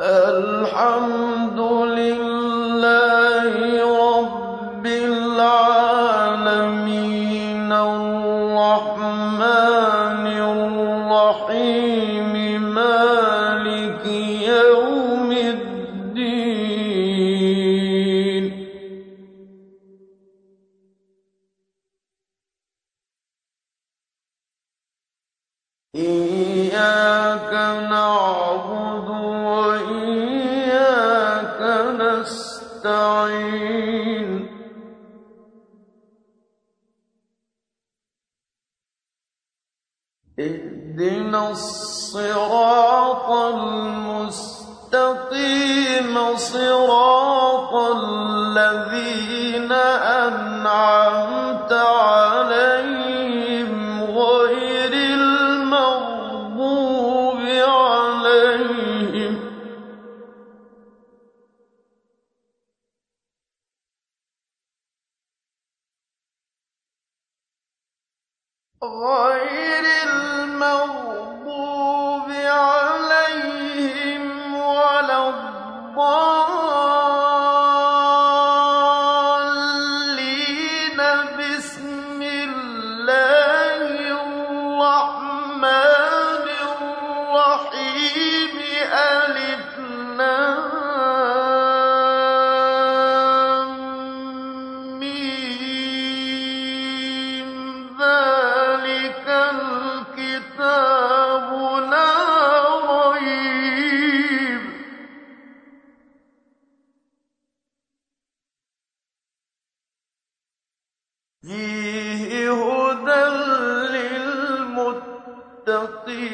الحمد لله رب العالمين الرحمن الرحيم مالك يوم الدين إياك نستعين اهدنا الصراط المستقيم صراط الذين أنعمت غير المغضوب عليهم ولا الضالين. بسم الله الرحمن الرحيم. فيه هدى للمتقين.